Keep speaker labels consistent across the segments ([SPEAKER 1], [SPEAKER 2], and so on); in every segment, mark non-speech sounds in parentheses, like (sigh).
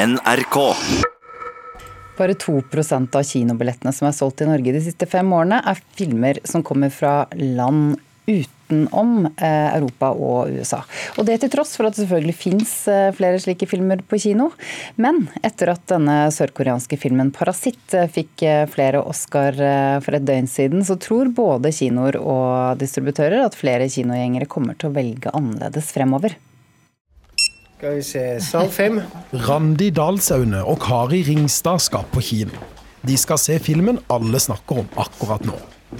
[SPEAKER 1] NRK.
[SPEAKER 2] Bare 2% av kinobillettene som er solgt i Norge de siste fem årene, er filmer som kommer fra land utenom eh, Europa og USA. Og det til tross for at det selvfølgelig fins eh, flere slike filmer på kino. Men etter at denne sørkoreanske filmen 'Parasitt' eh, fikk flere Oscar for et døgn siden, så tror både kinoer og distributører at flere kinogjengere kommer til å velge annerledes fremover.
[SPEAKER 3] Skal vi se Sal 5.
[SPEAKER 4] Randi Dalsaune og Kari Ringstad skal på kino. De skal se filmen alle snakker om akkurat nå.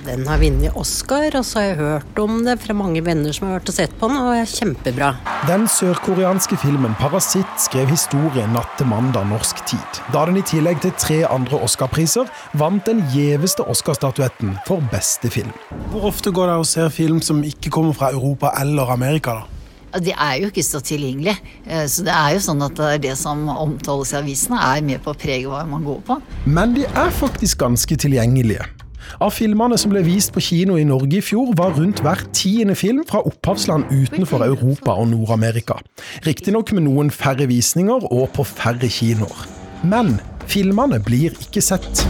[SPEAKER 5] Den har vunnet Oscar, og så har jeg hørt om det fra mange venner som har vært og sett på den, og det er kjempebra.
[SPEAKER 4] Den sørkoreanske filmen 'Parasitt' skrev historie natt til mandag norsk tid, da den i tillegg til tre andre Oscar-priser vant den gjeveste Oscar-statuetten for beste film.
[SPEAKER 6] Hvor ofte går det å se film som ikke kommer fra Europa eller Amerika, da?
[SPEAKER 7] De er jo ikke så tilgjengelige. Eh, så det er jo sånn at det som omtales i avisene, er med på å prege hva man går på.
[SPEAKER 4] Men de er faktisk ganske tilgjengelige. Av filmene som ble vist på kino i Norge i fjor, var rundt hver tiende film fra opphavsland utenfor Europa og Nord-Amerika. Riktignok med noen færre visninger og på færre kinoer. Men filmene blir ikke sett.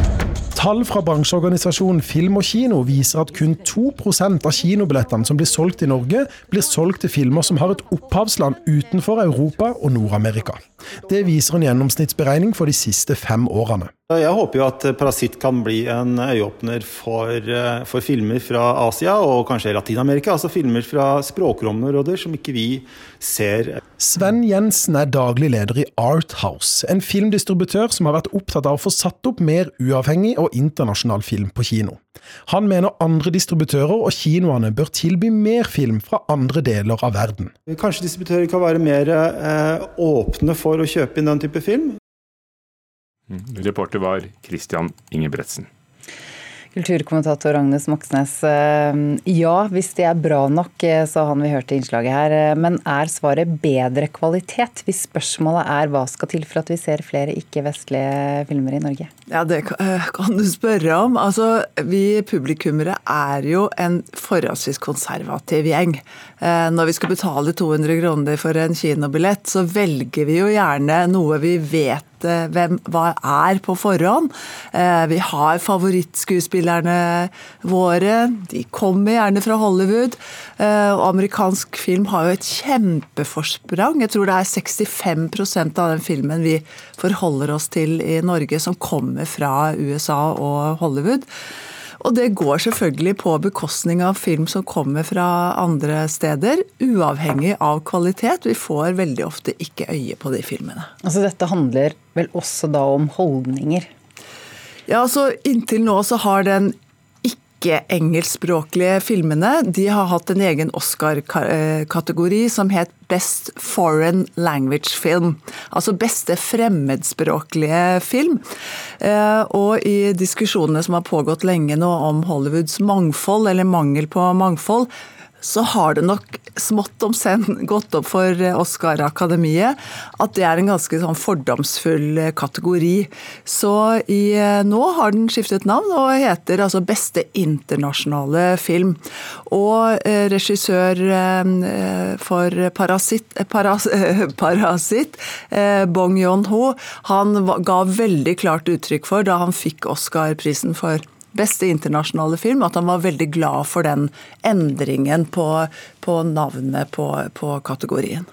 [SPEAKER 4] Tall fra bransjeorganisasjonen Film og Kino viser at kun 2% av kinobillettene som blir solgt i Norge, blir solgt til filmer som har et opphavsland utenfor Europa og Nord-Amerika. Det viser en gjennomsnittsberegning for de siste fem årene.
[SPEAKER 8] Jeg håper jo at 'Parasitt' kan bli en øyeåpner for, eh, for, filmer fra Asia og kanskje Latin-Amerika. Altså filmer fra språkområder som ikke vi ser.
[SPEAKER 4] Sven Jensen er daglig leder i Arthouse, en filmdistributør som har vært opptatt av å få satt opp mer uavhengig og internasjonal film på kino. Han mener andre distributører og kinoene bør tilby mer film fra andre deler av verden.
[SPEAKER 8] Kanskje distributører kan være mer eh, åpne for å kjøpe inn den type film?
[SPEAKER 9] Mm. Reporter var Christian Ingebretsen.
[SPEAKER 2] Kulturkommentator Agnes Moxnes. Eh, ja, hvis det er bra nok, eh, sa han vi hørte i innslaget her. Eh, men er svaret bedre kvalitet, hvis spørsmålet er hva skal til for at vi ser flere ikke-vestlige filmer i Norge?
[SPEAKER 10] Ja, det kan du spørre om. Altså, vi publikummere er jo en forholdsvis konservativ gjeng. Når vi skal betale 200 kroner for en kinobillett, så velger vi jo gjerne noe vi vet hvem hva er på forhånd. Vi har favorittskuespillerne våre. De kommer gjerne fra Hollywood. Og amerikansk film har jo et kjempeforsprang. Jeg tror det er 65% av den filmen vi forholder oss til i Norge som kommer fra USA og Hollywood. Og det går selvfølgelig på bekostning av film som kommer fra andre steder, uavhengig av kvalitet. Vi får veldig ofte ikke øye på de filmene.
[SPEAKER 2] Altså Dette handler vel også da om holdninger?
[SPEAKER 10] Ja, altså Inntil nå så har den ikke-engelskspråklige filmene de har hatt en egen Oscar-kategori som het Best Foreign Language Film. Altså beste fremmedspråklige film. Eh, og i diskusjonene som har pågått lenge nå om Hollywoods mangfold, eller mangel på mangfold, så har det nok smått om senn gått opp for Oscar-akademiet at det er en ganske sånn fordomsfull kategori. Så i, eh, nå har den skiftet navn og heter altså Beste internasjonale film. Og eh, regissør eh, for Parasitt, Paras, (laughs) Parasitt Bong Yon-ho, han ga veldig klart uttrykk for da han fikk Oscar-prisen for beste internasjonale film, at han var veldig glad for den endringen på, på navnet på, på kategorien.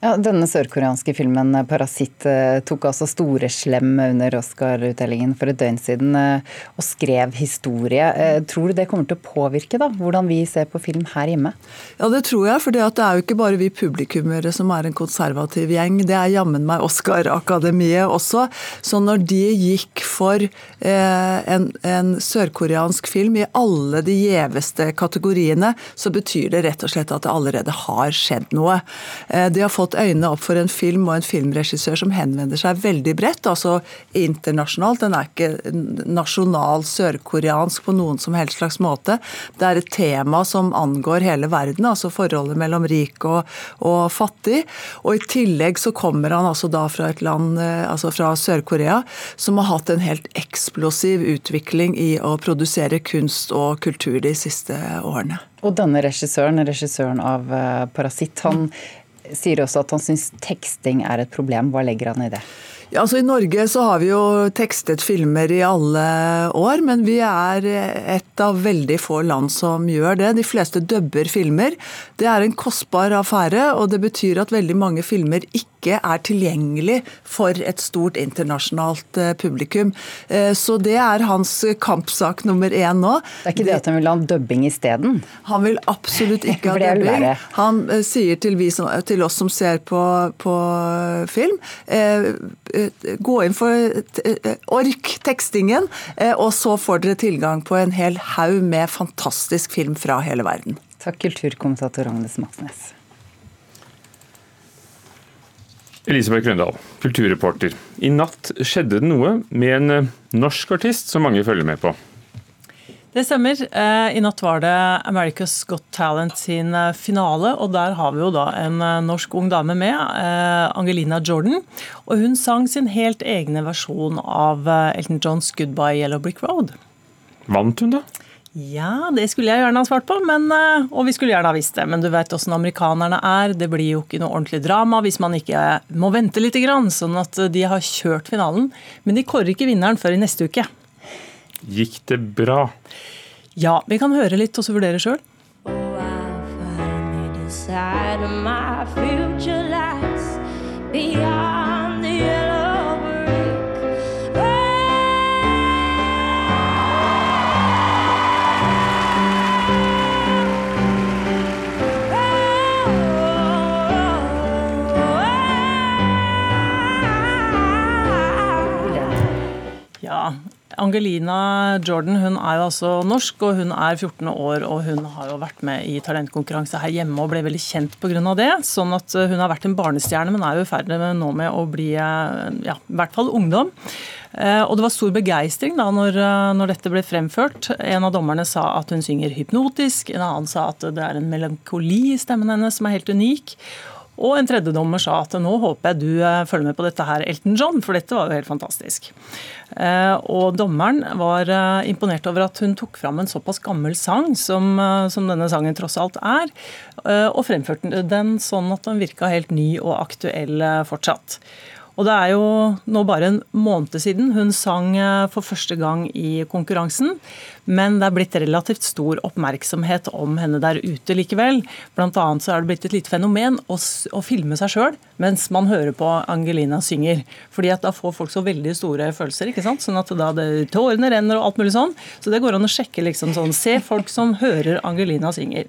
[SPEAKER 2] Ja, denne sørkoreanske filmen eh, 'Parasitt' eh, tok altså store slem under Oscar-utdelingen for et døgn siden eh, og skrev historie. Tror du det kommer til å påvirke da, hvordan vi ser på film her hjemme?
[SPEAKER 10] Ja, det tror jeg. For det er jo ikke bare vi publikummere som er en konservativ gjeng. Det er jammen meg Oscar-akademiet også. Så når de gikk for en, en sørkoreansk film i alle de gjeveste kategoriene, så betyr det rett og slett at det allerede har skjedd noe. De har fått fått øynene opp for en film og en filmregissør som henvender seg veldig bredt, altså internasjonalt. Den er ikke nasjonal sørkoreansk på noen som helst slags måte. Det er et tema som angår hele verden, altså forholdet mellom rik og, og fattig. Og i tillegg så kommer han altså da fra et land, eh, altså fra Sør-Korea, som har hatt en helt eksplosiv utvikling i å produsere kunst og kultur de siste årene.
[SPEAKER 2] Og denne regissøren, regissøren av eh, 'Parasitt', han sier også at han syns teksting er et problem. Hva legger han i det?
[SPEAKER 10] Ja, altså I Norge så har vi jo tekstet filmer i alle år, men vi er et av veldig få land som gjør det. De fleste dubber filmer. Det er en kostbar affære, og det betyr at veldig mange filmer ikke er tilgjengelig for et stort internasjonalt eh, publikum. Eh, så det er hans kampsak nummer én nå.
[SPEAKER 2] Det er ikke det at han vil ha en dubbing isteden?
[SPEAKER 10] Han vil absolutt (laughs) ikke ha dubbing. Han eh, sier til, som, til, oss som ser på, på film Eh, gå inn for ork tekstingen, eh, og så får dere tilgang på en hel haug med fantastisk film fra hele verden.
[SPEAKER 2] Takk, kulturkommentator Agnes Matsnes.
[SPEAKER 9] Elisabeth Grøndal, kulturreporter. I natt skjedde det noe med en norsk artist som mange følger med på.
[SPEAKER 1] Det stemmer. Eh, I natt var det America's Got Talent sin eh, finale, og der har vi jo da en eh, norsk ung dame med, Angelina Jordan. Og hun sang sin helt egne versjon av Elton Johns 'Goodbye Yellow Brick Road'.
[SPEAKER 9] Vant hun, da?
[SPEAKER 1] Ja, det skulle jeg gjerne ha svart på, men, og vi skulle gjerne ha visst det. Men du vet åssen amerikanerne er. Det blir jo ikke noe ordentlig drama hvis man ikke må vente litt. Sånn at de har kjørt finalen. Men de kårer ikke vinneren før i neste uke.
[SPEAKER 9] Gikk det bra?
[SPEAKER 1] Ja, vi kan høre litt og så vurdere sjøl. Ja, Angelina Jordan hun er jo altså norsk, og hun er 14 år. og Hun har jo vært med i talentkonkurranse her hjemme og ble veldig kjent pga. det. sånn at eh, Hun har vært en barnestjerne, men er jo i ferd med nå med å bli eh, ja, i hvert fall ungdom. Eh, og Det var stor begeistring da når, når, dette ble fremført. En av dommerne sa at hun synger hypnotisk, en annen sa at det er en melankoli i stemmen hennes som er helt unik. Og en tredje dommer sa at nå håper jeg du eh, følger med på dette her, Elton John, for dette var jo helt fantastisk. Eh, og dommeren var eh, imponert over at hun tok fram en såpass gammel sang som, som denne sangen tross alt er, og fremførte den sånn at den virka helt ny og aktuell fortsatt. Og det er jo nå bare en måned siden hun sang eh, for første gang i konkurransen. Men det er blitt relativt stor oppmerksomhet om henne der ute likevel. Blant annet så er det blitt et lite fenomen å, å filme seg sjøl mens man hører på Angelina synger. Fordi at da får folk så veldig store følelser, ikke sant. Sånn at da det, tårene renner og alt mulig sånn. Så det går an å sjekke liksom sånn. Se folk som hører Angelina synger.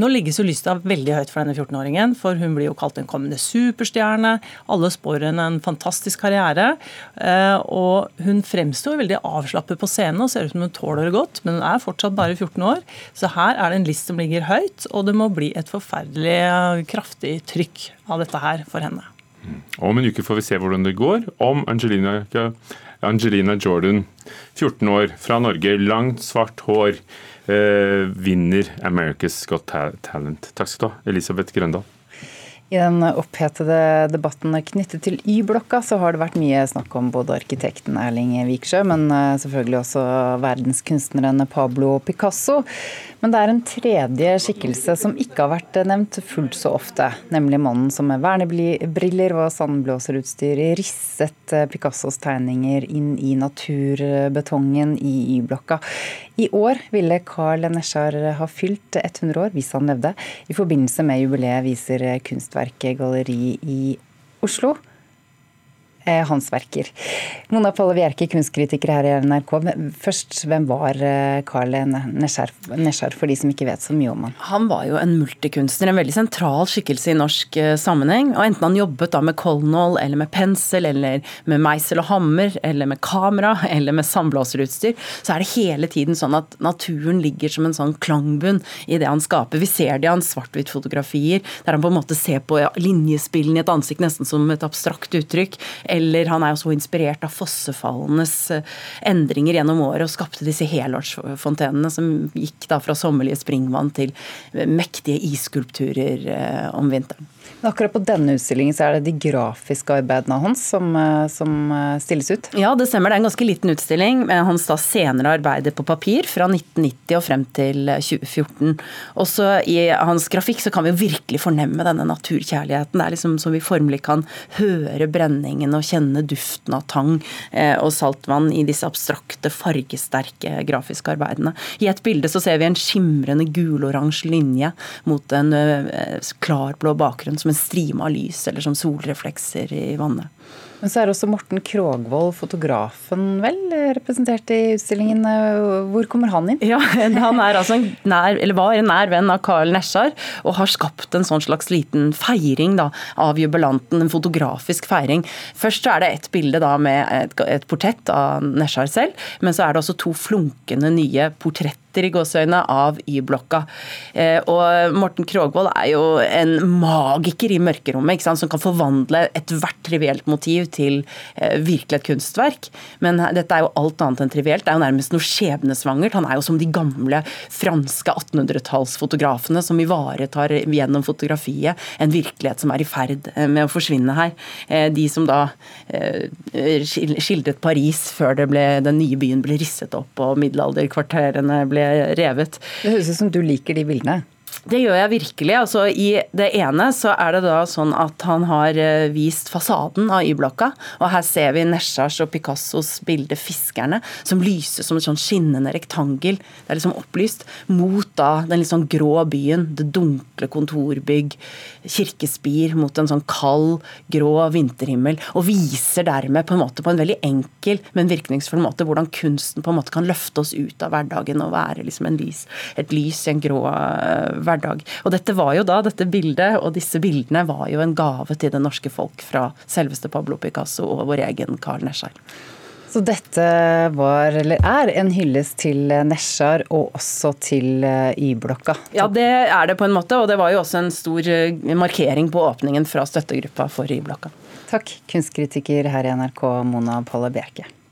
[SPEAKER 1] Nå ligges jo lysta veldig høyt for denne 14-åringen, for hun blir jo kalt en kommende superstjerne. Alle spår henne en fantastisk karriere. Eh, og hun fremstår veldig avslappet på scenen og ser ut som hun tåler det godt, men hun er fortsatt bare 14 år. Så her er det en list som ligger høyt, og det må bli et forferdelig eh, kraftig trykk av dette her for henne.
[SPEAKER 9] Om en uke får vi se hvordan det går. Om Angelina, Angelina Jordan, 14 år, fra Norge, langt, svart hår Eh, vinner America's Got Talent. Takk skal du ha, Elisabeth Grøndal.
[SPEAKER 2] I den opphetede debatten knyttet til Y-blokka, så har det vært mye snakk om både arkitekten Erling Viksjø, men eh, selvfølgelig også verdenskunstneren Pablo Picasso. Men det er en tredje skikkelse som ikke har vært nevnt fullt så ofte. Nemlig mannen som med vernebriller og sandblåserutstyr risset Picassos tegninger inn i naturbetongen i Y-blokka. I år ville Carl Nesjar ha fylt 100 år, hvis han levde. I forbindelse med jubileet viser Kunstverket galleri i Oslo Eh, hans verker. Mona Palle Bjerke, kunstkritiker her i NRK. Først, hvem var Carl eh, Nesjar, for de som ikke vet så mye om han?
[SPEAKER 11] Han var jo en multikunstner, en veldig sentral skikkelse i norsk eh, sammenheng. og Enten han jobbet da med kolnål, eller med pensel, eller med meisel og hammer, eller med kamera, (laughs) eller med sandblåserutstyr, så er det hele tiden sånn at naturen ligger som en sånn klangbunn i det han skaper. Vi ser det i hans svart-hvitt-fotografier, der han på en måte ser på linjespillene i et ansikt nesten som et abstrakt uttrykk eller han er jo så inspirert av fossefallenes eh, endringer gjennom året og skapte disse helårsfontenene som gikk da fra sommerlige springvann til mektige isskulpturer eh, om vinteren.
[SPEAKER 2] Akkurat på denne utstillingen så er det de grafiske arbeidene hans som, eh, som eh, stilles ut?
[SPEAKER 11] Ja, det stemmer. Det er en ganske liten utstilling med hans da senere arbeider på papir fra 1990 og frem til 2014. Også i hans grafikk så kan vi jo virkelig fornemme denne naturkjærligheten. Det er liksom som vi formelig kan høre brenningen og kjenne duften av tang eh, og saltvann i disse abstrakte, fargesterke grafiske arbeidene. I et bilde så ser vi en skimrende guloransje linje mot en klarblå bakgrunn som en strime av lys eller som solreflekser i vannet.
[SPEAKER 2] Men så er også Morten Krogvold, fotografen, vel representert i utstillingen. Hvor kommer han inn?
[SPEAKER 11] Ja, Han er altså en nær, eller var en nær venn av Carl Nesjar og har skapt en sånn slags liten feiring da, av jubilanten. En fotografisk feiring. Først så er det et bilde da med et, et portrett av Nesjar selv, men så er det også to flunkende nye portretter i gåsøyene av Y-blokka. Eh, og Morten Krogvold er jo en magiker i mørkerommet, som kan forvandle ethvert trivielt motiv til eh, virkelig et kunstverk. Men dette er jo alt annet enn trivielt. Det er jo nærmest noe skjebnesvangert. Han er jo som de gamle franske 1800-tallsfotografene som ivaretar gjennom fotografiet en virkelighet som er i ferd eh, med å forsvinne her. De som da skildret Paris før ble, den nye byen ble risset opp og middelalderkvarterene ble ble revet.
[SPEAKER 2] Det høres ut som du liker de bildene?
[SPEAKER 11] Det gjør jeg virkelig. Altså, I det ene så er det da sånn at han har eh, vist fasaden av Y-blokka. Og her ser vi Neshars og Picassos bilde 'Fiskerne', som lyser som et sånn skinnende rektangel. Det er liksom opplyst. Mot da den litt sånn grå byen. Det dunkle kontorbygg. Kirkespir mot en sånn kald, grå vinterhimmel. Og viser dermed på en måte på en veldig enkel, men virkningsfull måte hvordan kunsten på en måte kan løfte oss ut av hverdagen og være liksom lys, et lys i en grå hverdag. Og dette var jo da, dette bildet og disse bildene var jo en gave til det norske folk fra selveste Pablo Picasso og vår egen Carl Nesjar.
[SPEAKER 2] Så dette var, eller er, en hyllest til Nesjar og også til eh, Y-blokka?
[SPEAKER 11] Ja, det er det på en måte, og det var jo også en stor eh, markering på åpningen fra støttegruppa for Y-blokka.
[SPEAKER 2] Takk, kunstkritiker her i NRK, Mona Palle Bjerke.